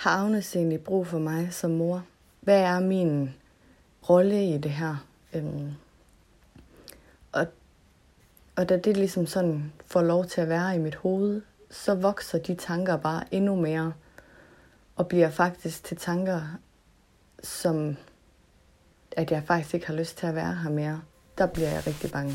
har Agnes egentlig brug for mig som mor? Hvad er min rolle i det her? Øhm, og, og da det ligesom sådan får lov til at være i mit hoved, så vokser de tanker bare endnu mere, og bliver faktisk til tanker, som at jeg faktisk ikke har lyst til at være her mere. Der bliver jeg rigtig bange.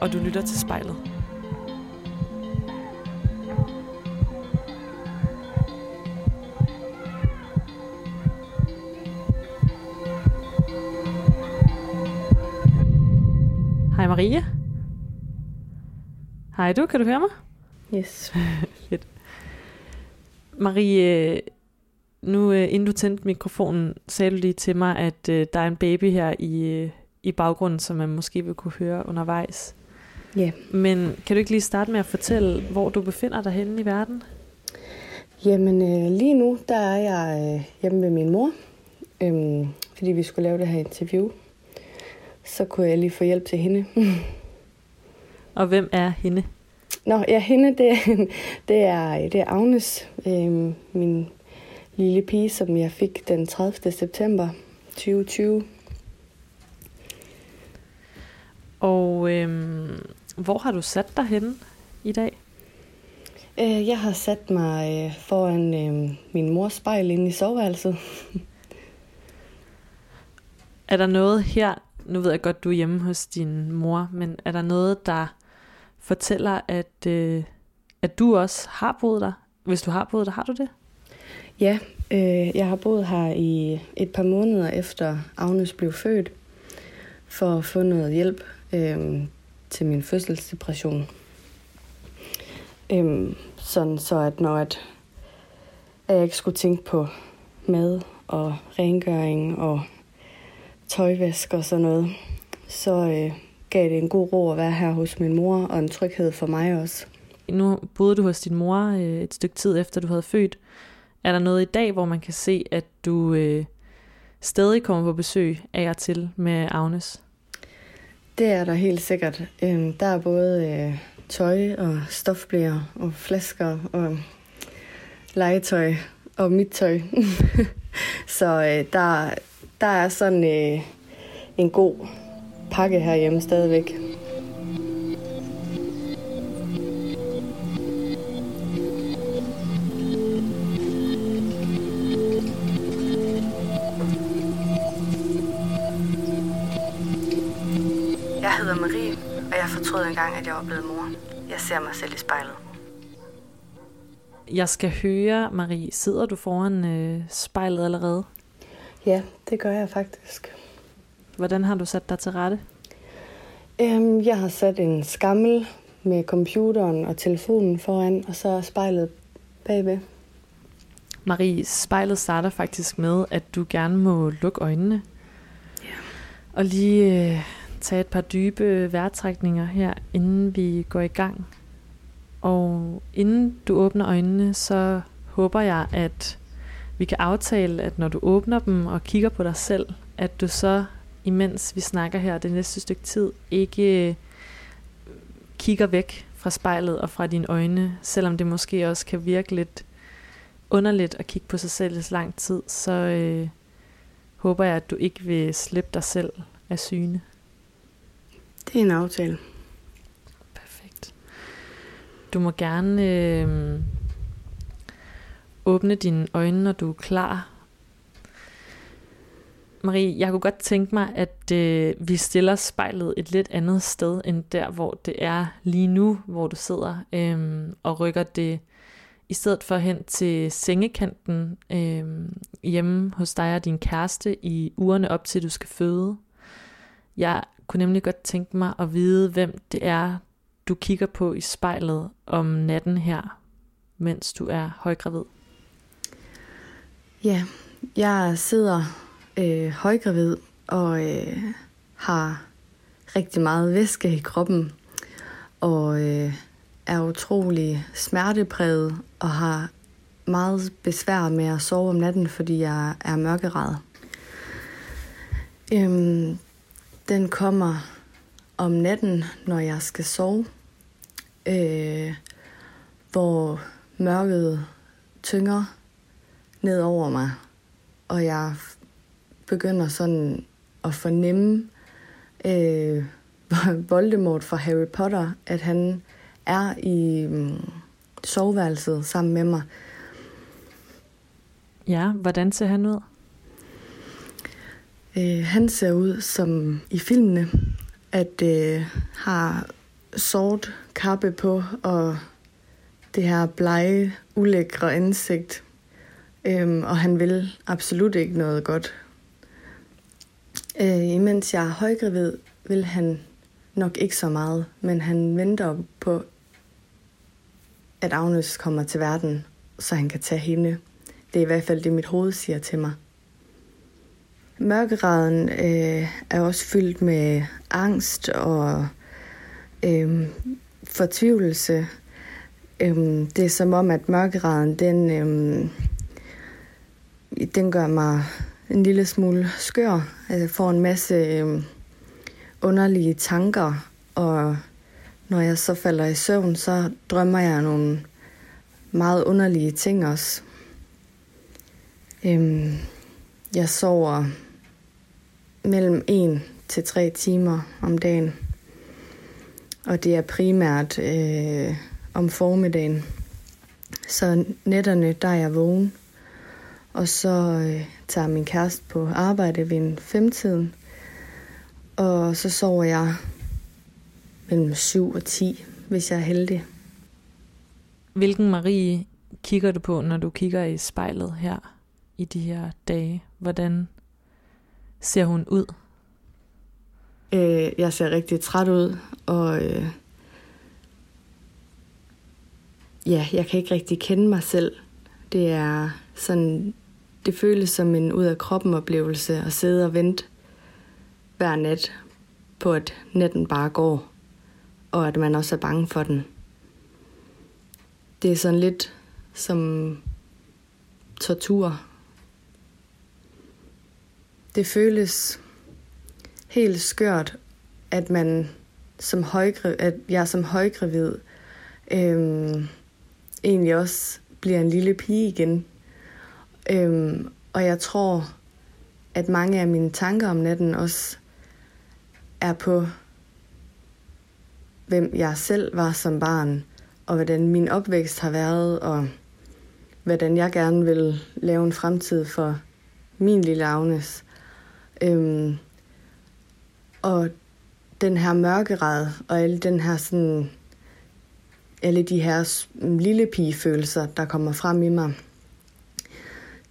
og du lytter til spejlet. Hej Marie. Hej du, kan du høre mig? Yes. Fedt. Marie, nu øh, inden du tændte mikrofonen, sagde du lige til mig, at øh, der er en baby her i, øh, i baggrunden, som man måske vil kunne høre undervejs. Ja. Yeah. Men kan du ikke lige starte med at fortælle, hvor du befinder dig henne i verden? Jamen øh, lige nu, der er jeg øh, hjemme med min mor, øhm, fordi vi skulle lave det her interview. Så kunne jeg lige få hjælp til hende. Og hvem er hende? Nå, ja, hende, det, det, er, det er Agnes, øh, min lille pige, som jeg fik den 30. september 2020. Og øhm, hvor har du sat dig henne i dag? Øh, jeg har sat mig øh, foran øh, min mors spejl inde i soveværelset. er der noget her, nu ved jeg godt, du er hjemme hos din mor, men er der noget, der fortæller, at, øh, at du også har boet der? Hvis du har boet der, har du det? Ja, øh, jeg har boet her i et par måneder efter Agnes blev født, for at få noget hjælp øh, til min fødselsdepression. Øhm, sådan så, at når at, at jeg ikke skulle tænke på mad og rengøring og tøjvask og sådan noget, så øh, gav det en god ro at være her hos min mor, og en tryghed for mig også. Nu boede du hos din mor øh, et stykke tid efter du havde født. Er der noget i dag, hvor man kan se, at du øh, stadig kommer på besøg af og til med Agnes? Det er der helt sikkert. Øh, der er både øh, tøj og stofblæer og flasker og legetøj og mit tøj. Så øh, der, der er sådan øh, en god pakke herhjemme stadigvæk. Engang, at jeg var blevet mor. Jeg ser mig selv i spejlet. Jeg skal høre, Marie, sidder du foran øh, spejlet allerede? Ja, det gør jeg faktisk. Hvordan har du sat dig til rette? Øhm, jeg har sat en skammel med computeren og telefonen foran, og så spejlet bagved. Marie, spejlet starter faktisk med, at du gerne må lukke øjnene. Ja. Og lige øh, tage et par dybe vejrtrækninger her, inden vi går i gang. Og inden du åbner øjnene, så håber jeg, at vi kan aftale, at når du åbner dem og kigger på dig selv, at du så imens vi snakker her det næste stykke tid, ikke øh, kigger væk fra spejlet og fra dine øjne, selvom det måske også kan virke lidt underligt at kigge på sig selv i så lang tid, så øh, håber jeg, at du ikke vil slippe dig selv af syne. Det er en aftale. Perfekt. Du må gerne øh, åbne dine øjne, når du er klar, Marie, jeg kunne godt tænke mig, at øh, vi stiller spejlet et lidt andet sted, end der, hvor det er lige nu, hvor du sidder, øh, og rykker det i stedet for hen til sengekanten øh, hjemme hos dig og din kæreste i ugerne op til, du skal føde. Jeg kunne nemlig godt tænke mig at vide, hvem det er, du kigger på i spejlet om natten her, mens du er højgravid. Ja, jeg sidder øh, højgravid og øh, har rigtig meget væske i kroppen og øh, er utrolig smertepræget og har meget besvær med at sove om natten, fordi jeg er mørkeret. Øhm, den kommer om natten, når jeg skal sove, øh, hvor mørket tynger ned over mig, og jeg begynder sådan at fornemme øh, Voldemort fra Harry Potter, at han er i um, soveværelset sammen med mig. Ja, hvordan ser han ud? Øh, han ser ud som i filmene, at øh, har sort kappe på og det her blege, ulækre ansigt. Øhm, og han vil absolut ikke noget godt. Øh, imens jeg er højgravid, vil han nok ikke så meget, men han venter på, at Agnes kommer til verden, så han kan tage hende. Det er i hvert fald det, mit hoved siger til mig. Mørkeraden øh, er også fyldt med angst og øh, fortvivlelse. Øh, det er som om, at mørkeraden, den, øh, den gør mig en lille smule skør. Jeg får en masse øh, underlige tanker, og når jeg så falder i søvn, så drømmer jeg nogle meget underlige ting også. Øhm, jeg sover mellem 1 til 3 timer om dagen, og det er primært øh, om formiddagen. Så netterne, der er jeg vågen, og så øh, tager min kæreste på arbejde ved en femtiden, og så sover jeg mellem 7 og 10, hvis jeg er heldig. Hvilken Marie kigger du på, når du kigger i spejlet her i de her dage? Hvordan ser hun ud? Øh, jeg ser rigtig træt ud, og øh, ja, jeg kan ikke rigtig kende mig selv. Det er sådan, det føles som en ud af kroppen oplevelse at sidde og vente hver nat på, at natten bare går, og at man også er bange for den. Det er sådan lidt som tortur. Det føles helt skørt, at man som højgravid, at jeg som højgravid øhm, egentlig også bliver en lille pige igen. Øhm, og jeg tror, at mange af mine tanker om natten også er på, hvem jeg selv var som barn, og hvordan min opvækst har været, og hvordan jeg gerne vil lave en fremtid for min lille Agnes. Øhm, og den her mørkerad, og alle den her sådan, alle de her lille pigefølelser, der kommer frem i mig.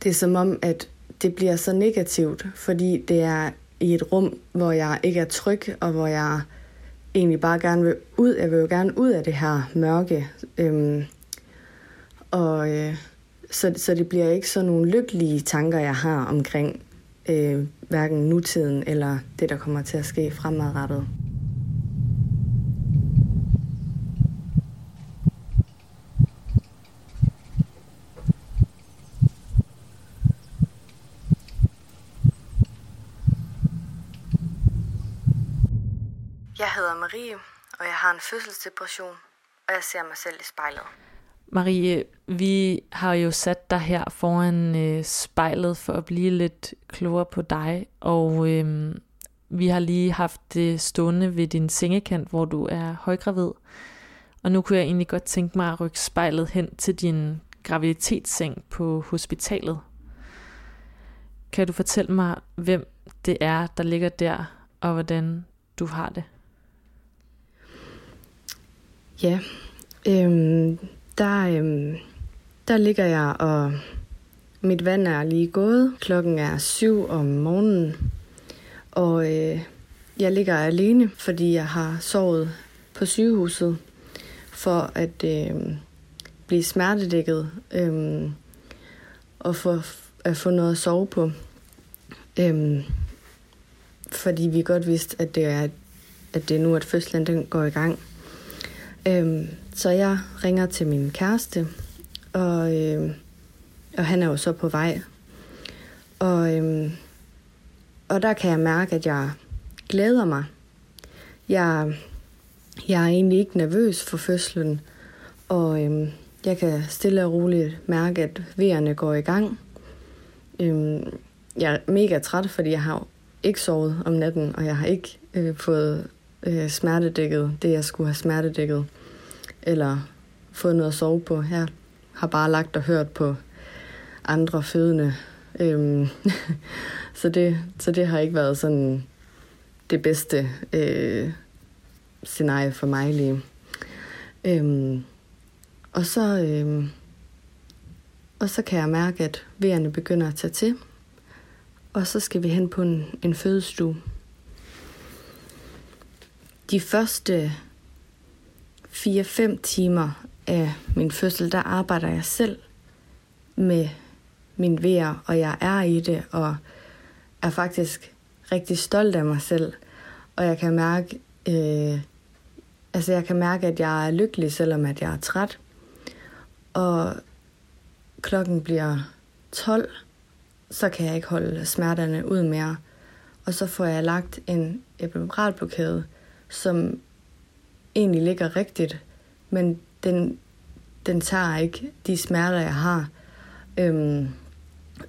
Det er som om, at det bliver så negativt, fordi det er i et rum, hvor jeg ikke er tryg, og hvor jeg egentlig bare gerne vil ud. Jeg vil jo gerne ud af det her mørke. Øhm, og øh, så, så det bliver ikke sådan nogle lykkelige tanker, jeg har omkring øh, hverken nutiden eller det, der kommer til at ske fremadrettet. Jeg hedder Marie, og jeg har en fødselsdepression, og jeg ser mig selv i spejlet. Marie, vi har jo sat dig her foran øh, spejlet for at blive lidt klogere på dig, og øh, vi har lige haft det stående ved din sengekant, hvor du er højgravid. Og nu kunne jeg egentlig godt tænke mig at rykke spejlet hen til din graviditetsseng på hospitalet. Kan du fortælle mig, hvem det er, der ligger der, og hvordan du har det? Ja, øhm, der, øhm, der ligger jeg, og mit vand er lige gået. Klokken er syv om morgenen, og øh, jeg ligger alene, fordi jeg har sovet på sygehuset for at øh, blive smertedækket øh, og for at få noget at sove på. Øh, fordi vi godt vidste, at det er, at det er nu, at fødslen den går i gang. Øh, så jeg ringer til min kæreste, og, øh, og han er jo så på vej. Og, øh, og der kan jeg mærke, at jeg glæder mig. Jeg, jeg er egentlig ikke nervøs for fødslen, og øh, jeg kan stille og roligt mærke, at vejerne går i gang. Øh, jeg er mega træt, fordi jeg har ikke sovet om natten, og jeg har ikke øh, fået øh, smertedækket det, jeg skulle have smertedækket, eller fået noget at sove på. Jeg har bare lagt og hørt på andre fødende. Øhm, så, det, så det har ikke været sådan det bedste øh, scenarie for mig lige. Øhm, og så øhm, og så kan jeg mærke, at vejerne begynder at tage til. Og så skal vi hen på en, en fødestue. De første 4-5 timer af min fødsel, der arbejder jeg selv med min vejr, og jeg er i det, og er faktisk rigtig stolt af mig selv. Og jeg kan mærke, øh, altså jeg kan mærke, at jeg er lykkelig, selvom at jeg er træt. Og klokken bliver 12, så kan jeg ikke holde smerterne ud mere. Og så får jeg lagt en epiduralblokade, som egentlig ligger rigtigt, men den, den tager ikke de smerter, jeg har. Øhm,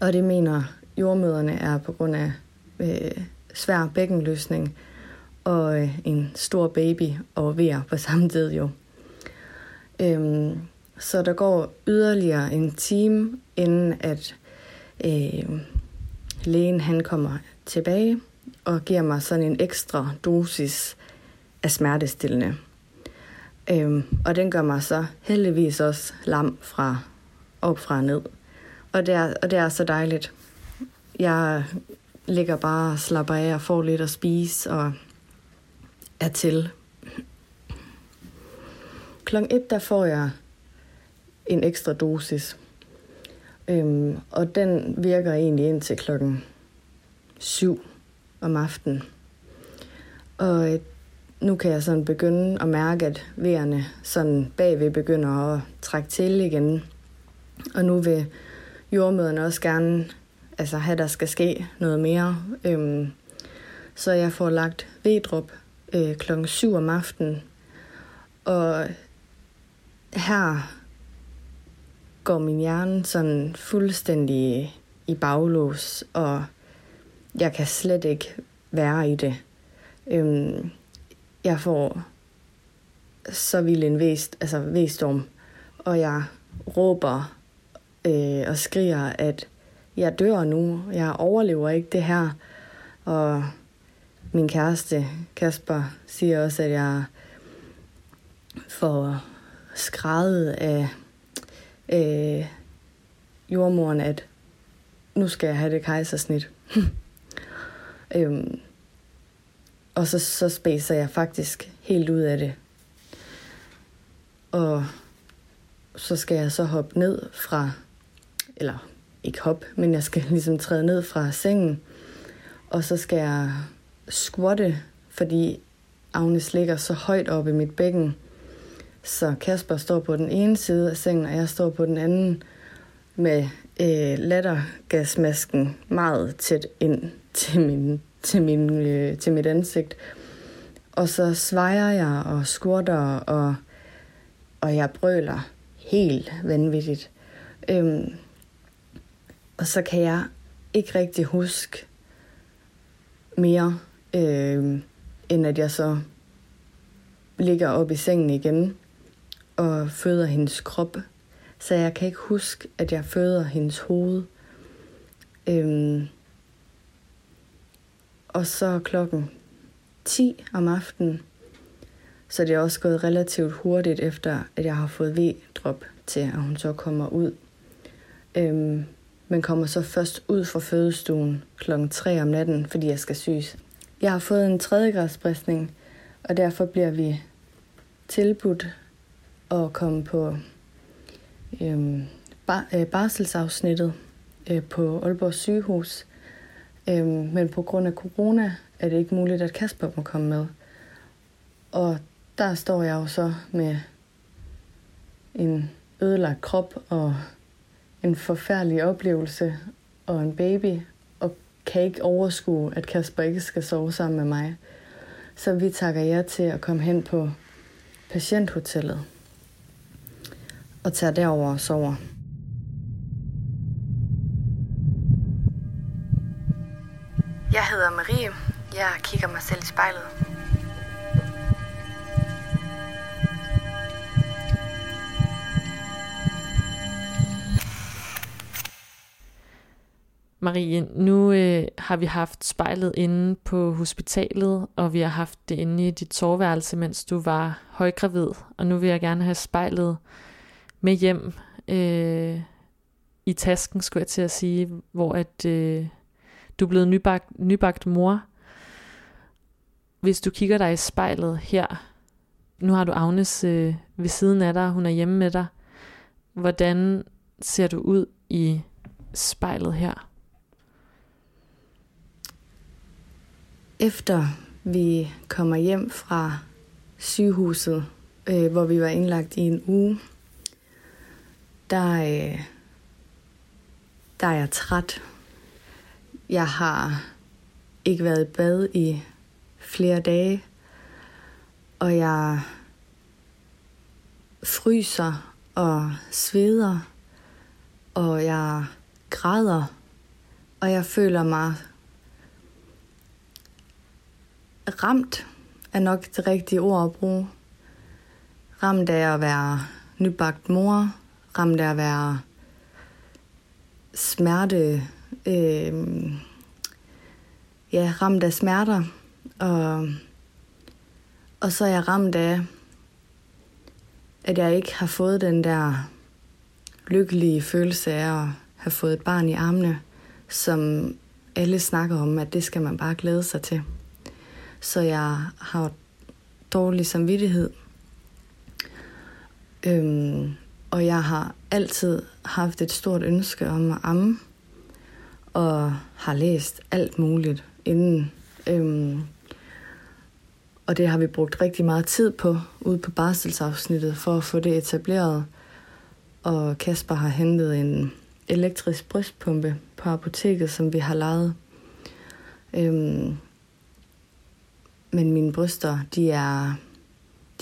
og det mener jordmøderne er på grund af øh, svær bækkenløsning og øh, en stor baby og vejr på samme tid jo. Øhm, så der går yderligere en time, inden at øh, lægen han kommer tilbage og giver mig sådan en ekstra dosis af smertestillende. Øhm, og den gør mig så heldigvis også lam fra op fra ned. Og det er, og det er så dejligt. Jeg ligger bare og slapper af og får lidt at spise og er til. Klokken et, der får jeg en ekstra dosis. Øhm, og den virker egentlig ind til klokken 7 om aftenen. Og øh, nu kan jeg sådan begynde at mærke, at vejerne sådan bagved begynder at trække til igen. Og nu vil jordmøderne også gerne altså have, at der skal ske noget mere. Øhm, så jeg får lagt vedrup øh, klokken 7 om aftenen. Og her går min hjerne sådan fuldstændig i baglås, og jeg kan slet ikke være i det. Øhm, jeg får så vild en væst, altså væstorm, og jeg råber øh, og skriger, at jeg dør nu, jeg overlever ikke det her. Og min kæreste, Kasper, siger også, at jeg får skrædet af øh, jordmoren, at nu skal jeg have det kejsersnit. øhm, og så, så spacer jeg faktisk helt ud af det. Og så skal jeg så hoppe ned fra, eller ikke hop, men jeg skal ligesom træde ned fra sengen. Og så skal jeg squatte, fordi Agnes ligger så højt oppe i mit bækken. Så Kasper står på den ene side af sengen, og jeg står på den anden med øh, lattergasmasken meget tæt ind til, min, til, min, øh, til mit ansigt. Og så svejer jeg og squatter, og, og jeg brøler helt vanvittigt. Øhm, og så kan jeg ikke rigtig huske mere, øh, end at jeg så ligger op i sengen igen og føder hendes krop. Så jeg kan ikke huske, at jeg føder hendes hoved. Øhm, og så klokken 10 om aftenen, så det er også gået relativt hurtigt efter, at jeg har fået V-drop til, at hun så kommer ud. Øhm, men kommer så først ud fra fødestuen klokken 3 om natten, fordi jeg skal syes. Jeg har fået en tredjegradsbristning, og derfor bliver vi tilbudt at komme på øhm, bar, øh, barselsafsnittet øh, på Aalborg sygehus. Øhm, men på grund af corona er det ikke muligt, at Kasper må komme med. Og der står jeg jo så med en ødelagt krop og en forfærdelig oplevelse og en baby, og kan ikke overskue, at Kasper ikke skal sove sammen med mig. Så vi takker jer til at komme hen på patienthotellet og tager derover og sover. Jeg hedder Marie. Jeg kigger mig selv i spejlet. Marie, nu øh, har vi haft spejlet inde på hospitalet, og vi har haft det inde i dit soveværelse, mens du var højgravid. Og nu vil jeg gerne have spejlet med hjem øh, i tasken, skulle jeg til at sige, hvor at øh, du er blevet nybagt, nybagt mor. Hvis du kigger dig i spejlet her, nu har du Agnes øh, ved siden af dig, hun er hjemme med dig. Hvordan ser du ud i spejlet her? Efter vi kommer hjem fra sygehuset, øh, hvor vi var indlagt i en uge, der, øh, der er jeg træt. Jeg har ikke været i bad i flere dage, og jeg fryser og sveder, og jeg græder, og jeg føler mig ramt er nok det rigtige ord at bruge. Ramt af at være nybagt mor, ramt af at være smerte, øh, ja, ramt af smerter, og, og så er jeg ramt af, at jeg ikke har fået den der lykkelige følelse af at have fået et barn i armene, som alle snakker om, at det skal man bare glæde sig til så jeg har dårlig samvittighed. Øhm, og jeg har altid haft et stort ønske om at amme, og har læst alt muligt inden. Øhm, og det har vi brugt rigtig meget tid på ude på barselsafsnittet for at få det etableret. Og Kasper har hentet en elektrisk brystpumpe på apoteket, som vi har lejet. Øhm, men mine bryster, de er,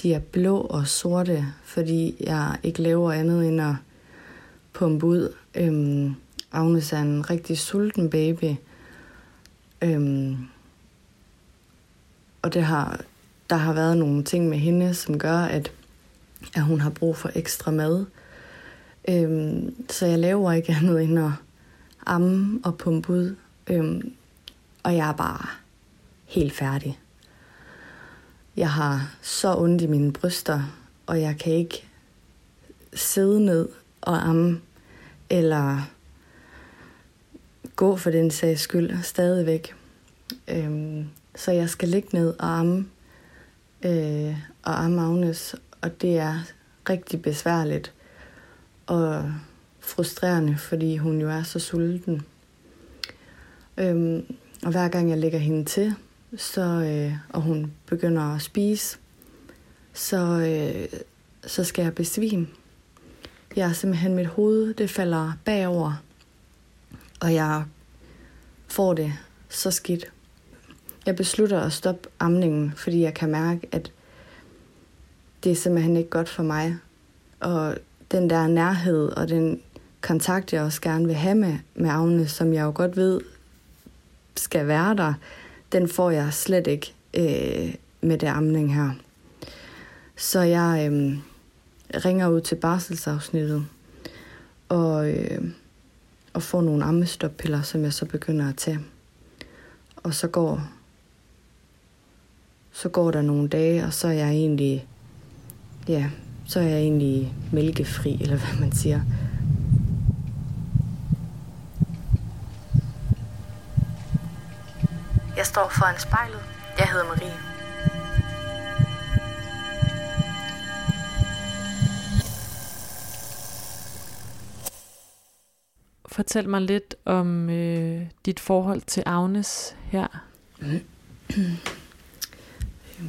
de er blå og sorte, fordi jeg ikke laver andet end at pumpe ud. Øhm, Agnes er en rigtig sulten baby. Øhm, og det har, der har været nogle ting med hende, som gør, at, at hun har brug for ekstra mad. Øhm, så jeg laver ikke andet end at amme og pumpe ud. Øhm, og jeg er bare helt færdig. Jeg har så ondt i mine bryster, og jeg kan ikke sidde ned og amme, eller gå for den sags skyld stadigvæk. Øhm, så jeg skal ligge ned og amme, øh, og amme Agnes, og det er rigtig besværligt og frustrerende, fordi hun jo er så sulten. Øhm, og hver gang jeg lægger hende til, så, øh, og hun begynder at spise, så, øh, så skal jeg besvime. Jeg er simpelthen, mit hoved, det falder bagover, og jeg får det så skidt. Jeg beslutter at stoppe amningen, fordi jeg kan mærke, at det er simpelthen ikke godt for mig. Og den der nærhed og den kontakt, jeg også gerne vil have med, med Agne, som jeg jo godt ved skal være der, den får jeg slet ikke øh, med det amning her. Så jeg øh, ringer ud til barselsafsnittet og, øh, og får nogle ammestoppiller, som jeg så begynder at tage. Og så går, så går der nogle dage, og så er jeg egentlig, ja, så er jeg egentlig mælkefri, eller hvad man siger. Jeg står foran spejlet Jeg hedder Marie. Fortæl mig lidt om øh, dit forhold til Agnes her.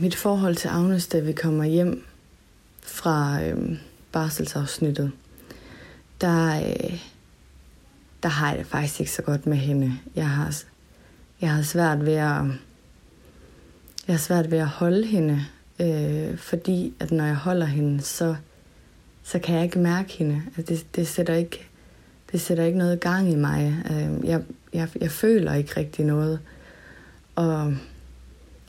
Mit forhold til Agnes, da vi kommer hjem fra øh, barselsafsnittet, der, øh, der har jeg det faktisk ikke så godt med hende. Jeg har, jeg har svært ved at, jeg har svært ved at holde hende, øh, fordi at når jeg holder hende, så, så kan jeg ikke mærke hende. Altså det, det, sætter ikke, det sætter ikke noget gang i mig. Øh, jeg, jeg, jeg føler ikke rigtig noget. Og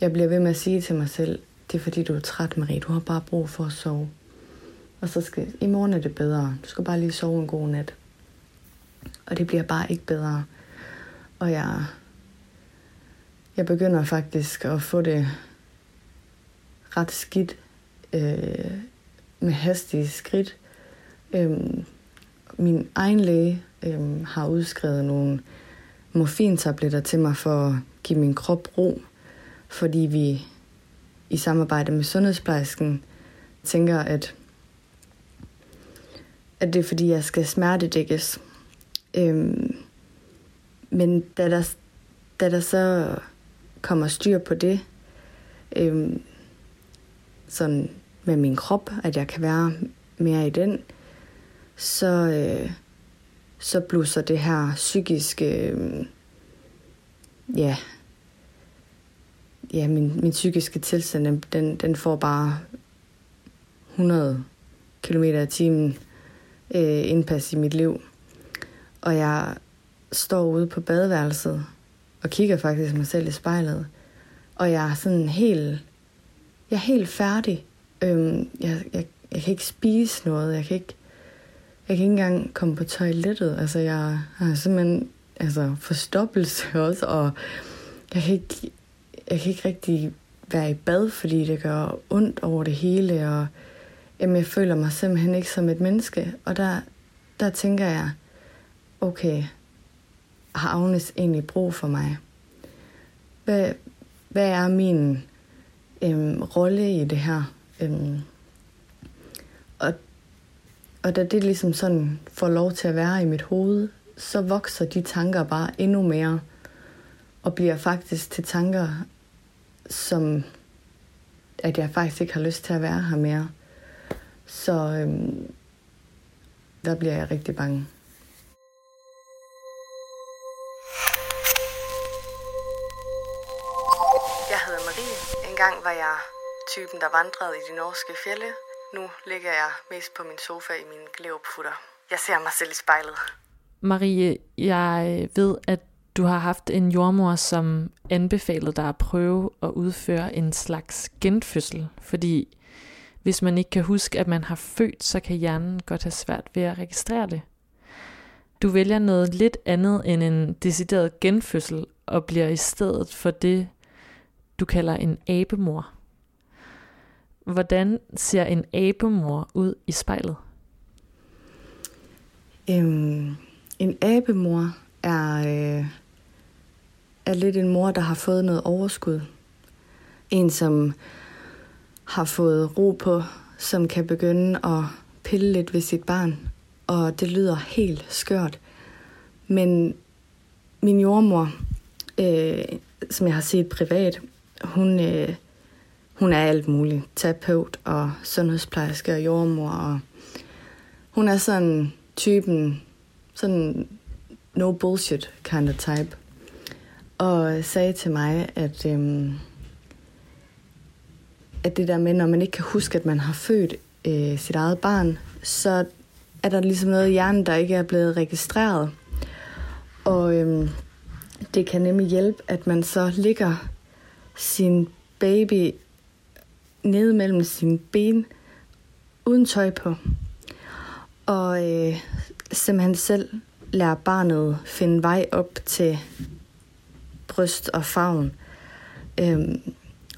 jeg bliver ved med at sige til mig selv, det er fordi du er træt, Marie. Du har bare brug for at sove. Og så skal, i morgen er det bedre. Du skal bare lige sove en god nat. Og det bliver bare ikke bedre. Og jeg, jeg begynder faktisk at få det ret skidt øh, med hastige skridt. Øhm, min egen læge øh, har udskrevet nogle morfintabletter til mig for at give min krop ro, fordi vi i samarbejde med sundhedsplejersken tænker, at, at det er fordi, jeg skal smertedækkes. Øhm, men da der, da der så kommer styr på det, øhm, sådan med min krop, at jeg kan være mere i den, så, øh, så blusser det her psykiske, øh, ja, ja min, min psykiske tilstand, den, den får bare 100 km i timen øh, indpas i mit liv. Og jeg står ude på badeværelset og kigger faktisk mig selv i spejlet. Og jeg er sådan helt, jeg er helt færdig. Øhm, jeg, jeg, jeg kan ikke spise noget. Jeg kan ikke, jeg kan ikke engang komme på toilettet. Altså, jeg har simpelthen altså, forstoppelse også, og jeg kan, ikke, jeg kan ikke rigtig være i bad, fordi det gør ondt over det hele, og jamen, jeg føler mig simpelthen ikke som et menneske. Og der, der tænker jeg, okay, har Agnes egentlig brug for mig? Hvad, hvad er min øhm, rolle i det her? Øhm, og da det ligesom sådan får lov til at være i mit hoved, så vokser de tanker bare endnu mere, og bliver faktisk til tanker, som at jeg faktisk ikke har lyst til at være her mere. Så øhm, der bliver jeg rigtig bange. Jeg hedder Marie. Engang var jeg typen, der vandrede i de norske fjelle. Nu ligger jeg mest på min sofa i min glevputter. Jeg ser mig selv i spejlet. Marie, jeg ved, at du har haft en jordmor, som anbefalede dig at prøve at udføre en slags genfødsel, fordi hvis man ikke kan huske, at man har født, så kan hjernen godt have svært ved at registrere det. Du vælger noget lidt andet end en decideret genfødsel, og bliver i stedet for det, du kalder en abemor. Hvordan ser en abemor ud i spejlet? Øhm, en abemor er, øh, er lidt en mor, der har fået noget overskud. En, som har fået ro på, som kan begynde at pille lidt ved sit barn. Og det lyder helt skørt. Men min jordmor, øh, som jeg har set privat, hun, øh, hun er alt muligt. Terapeut og sundhedsplejerske og jordmor. Og hun er sådan typen, sådan no bullshit kind of type. Og sagde til mig, at, øhm, at det der med, når man ikke kan huske, at man har født øh, sit eget barn, så er der ligesom noget i hjernen, der ikke er blevet registreret. Og øhm, det kan nemlig hjælpe, at man så ligger sin baby nede mellem sine ben, uden tøj på. Og øh, simpelthen selv lærer barnet finde vej op til bryst og favn. Øhm,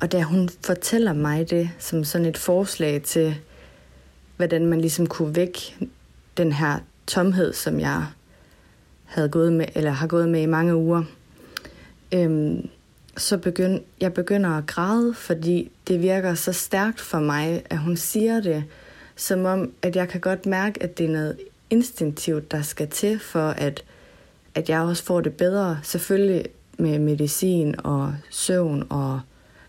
og da hun fortæller mig det som sådan et forslag til, hvordan man ligesom kunne vække den her tomhed, som jeg havde gået med, eller har gået med i mange uger, øhm, så begynd, jeg begynder at græde, fordi det virker så stærkt for mig, at hun siger det, som om, at jeg kan godt mærke, at det er noget instinktivt, der skal til for, at, at jeg også får det bedre. Selvfølgelig med medicin og søvn og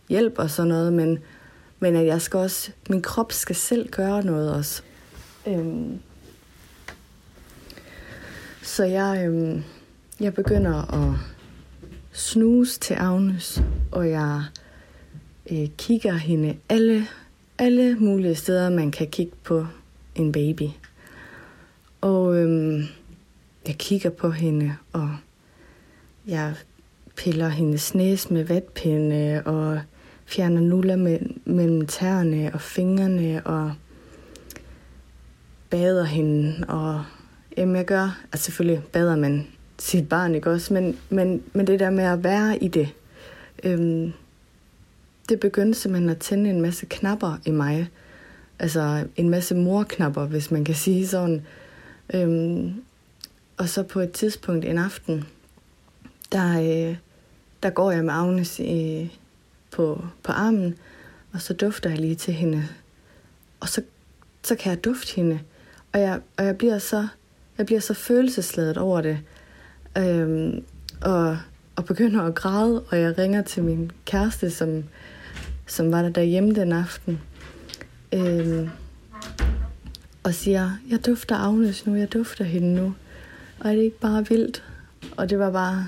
hjælp og sådan noget, men, men at jeg skal også, min krop skal selv gøre noget også. Øhm, så jeg, øhm, jeg begynder at snus til Agnes, og jeg øh, kigger hende alle, alle mulige steder, man kan kigge på en baby. Og øhm, jeg kigger på hende, og jeg piller hendes næse med vatpinde, og fjerner nuller me- mellem tæerne og fingrene, og bader hende, og jamen jeg gør, altså selvfølgelig bader man sit barn, ikke også, men, men, men det der med at være i det, øhm, det begyndte simpelthen at tænde en masse knapper i mig, altså en masse morknapper, hvis man kan sige sådan, øhm, og så på et tidspunkt en aften, der, øh, der går jeg med Agnes øh, på, på armen, og så dufter jeg lige til hende. Og så, så kan jeg dufte hende. Og jeg, og jeg bliver så jeg bliver så følelsesladet over det. Øhm, og, og begynder at græde, og jeg ringer til min kæreste, som, som var der derhjemme den aften. Øhm, og siger, jeg dufter Agnes nu, jeg dufter hende nu. Og er det ikke bare vildt? Og det var bare,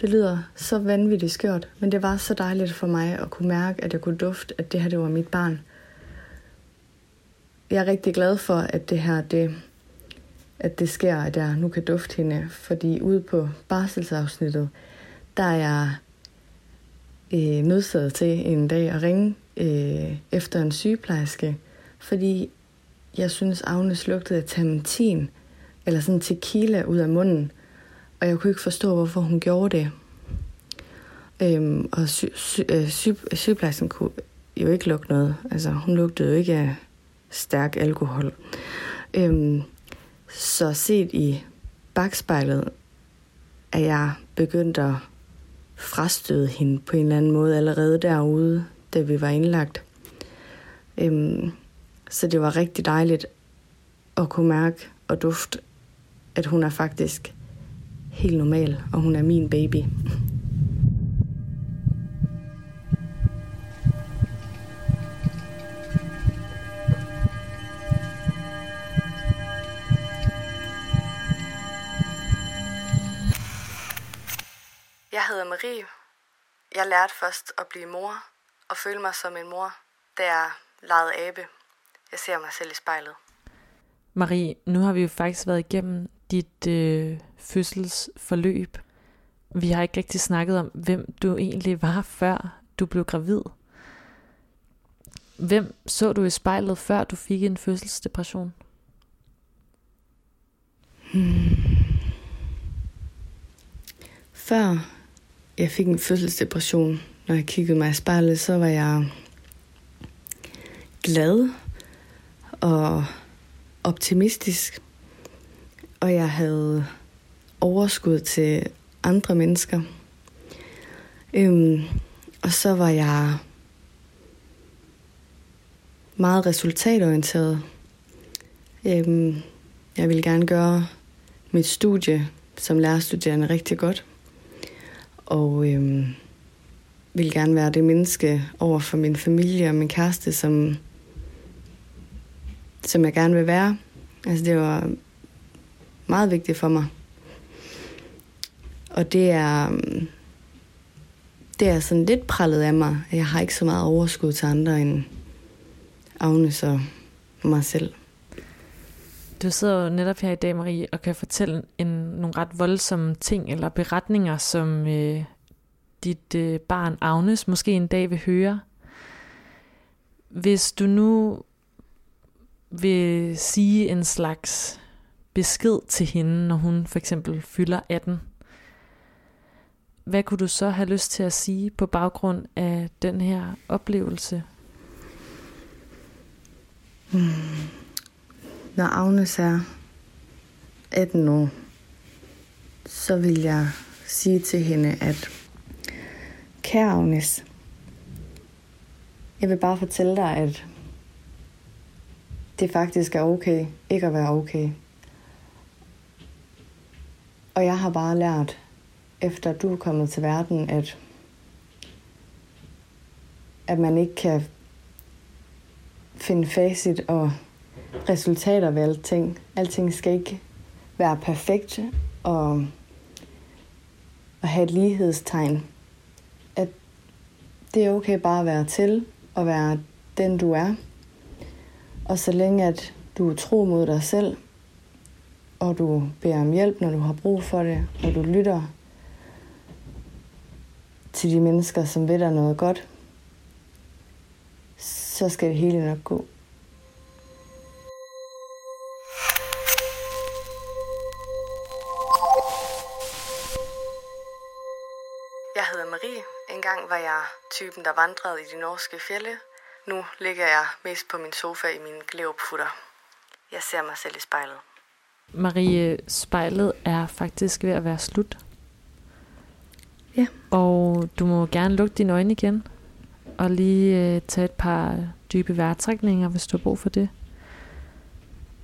det lyder så vanvittigt skørt, men det var så dejligt for mig at kunne mærke, at jeg kunne dufte, at det her det var mit barn. Jeg er rigtig glad for, at det her, det, at det sker, at jeg nu kan dufte hende, fordi ude på barselsafsnittet, der er jeg øh, nødsaget til en dag at ringe øh, efter en sygeplejerske, fordi jeg synes, Agnes lugtede af tamantin, eller sådan tequila ud af munden, og jeg kunne ikke forstå, hvorfor hun gjorde det. Øhm, og sy- sy- øh, sy- sygeplejersken kunne jo ikke lugte noget. Altså, hun lugtede jo ikke af stærk alkohol. Øhm, så set i bagspejlet, er jeg begyndt at frastøde hende på en eller anden måde allerede derude, da vi var indlagt. Øhm, så det var rigtig dejligt at kunne mærke og dufte, at hun er faktisk helt normal, og hun er min baby. Jeg hedder Marie. Jeg lærte først at blive mor og føle mig som en mor, da jeg legede abe. Jeg ser mig selv i spejlet. Marie, nu har vi jo faktisk været igennem dit øh, fødselsforløb. Vi har ikke rigtig snakket om, hvem du egentlig var, før du blev gravid. Hvem så du i spejlet, før du fik en fødselsdepression? Hmm. Før jeg fik en fødselsdepression, når jeg kiggede mig i spejlet, så var jeg glad og optimistisk. Og jeg havde overskud til andre mennesker. Øhm, og så var jeg meget resultatorienteret. Øhm, jeg ville gerne gøre mit studie som lærerstuderende rigtig godt. Og øhm, vil gerne være det menneske over for min familie og min kæreste, som, som jeg gerne vil være. Altså det var meget vigtigt for mig. Og det er, det er sådan lidt prallet af mig. Jeg har ikke så meget overskud til andre end Agnes og mig selv. Du sidder jo netop her i dag, Marie, og kan fortælle en, nogle ret voldsomme ting eller beretninger, som øh, dit øh, barn Agnes måske en dag vil høre. Hvis du nu vil sige en slags besked til hende, når hun for eksempel fylder 18, hvad kunne du så have lyst til at sige på baggrund af den her oplevelse? Hmm. Når Agnes er 18 år, så vil jeg sige til hende, at Kære Agnes, jeg vil bare fortælle dig, at det faktisk er okay ikke at være okay. Og jeg har bare lært, efter du er kommet til verden, at, at man ikke kan finde facit og resultater ved alting. Alting skal ikke være perfekt og, og have et lighedstegn. At det er okay bare at være til og være den du er. Og så længe at du er tro mod dig selv, og du beder om hjælp, når du har brug for det, og du lytter til de mennesker, som ved dig noget godt, så skal det hele nok gå. Engang var jeg typen, der vandrede i de norske fjelle. Nu ligger jeg mest på min sofa i min glævputter. Jeg ser mig selv i spejlet. Marie, spejlet er faktisk ved at være slut. Ja. Og du må gerne lukke dine øjne igen. Og lige øh, tage et par dybe vejrtrækninger, hvis du har brug for det.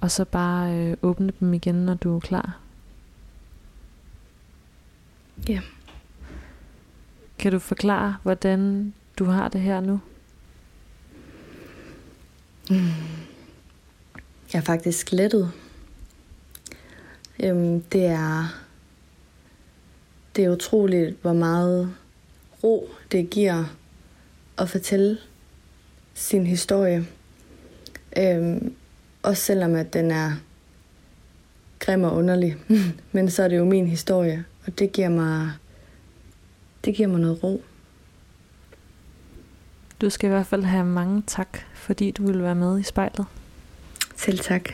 Og så bare øh, åbne dem igen, når du er klar. Ja. Kan du forklare, hvordan du har det her nu? Jeg er faktisk lettet. Øhm, det er det er utroligt, hvor meget ro det giver at fortælle sin historie. Øhm, også selvom at den er grim og underlig. Men så er det jo min historie, og det giver mig, det giver mig noget ro. Du skal i hvert fald have mange tak, fordi du vil være med i spejlet. Selv tak.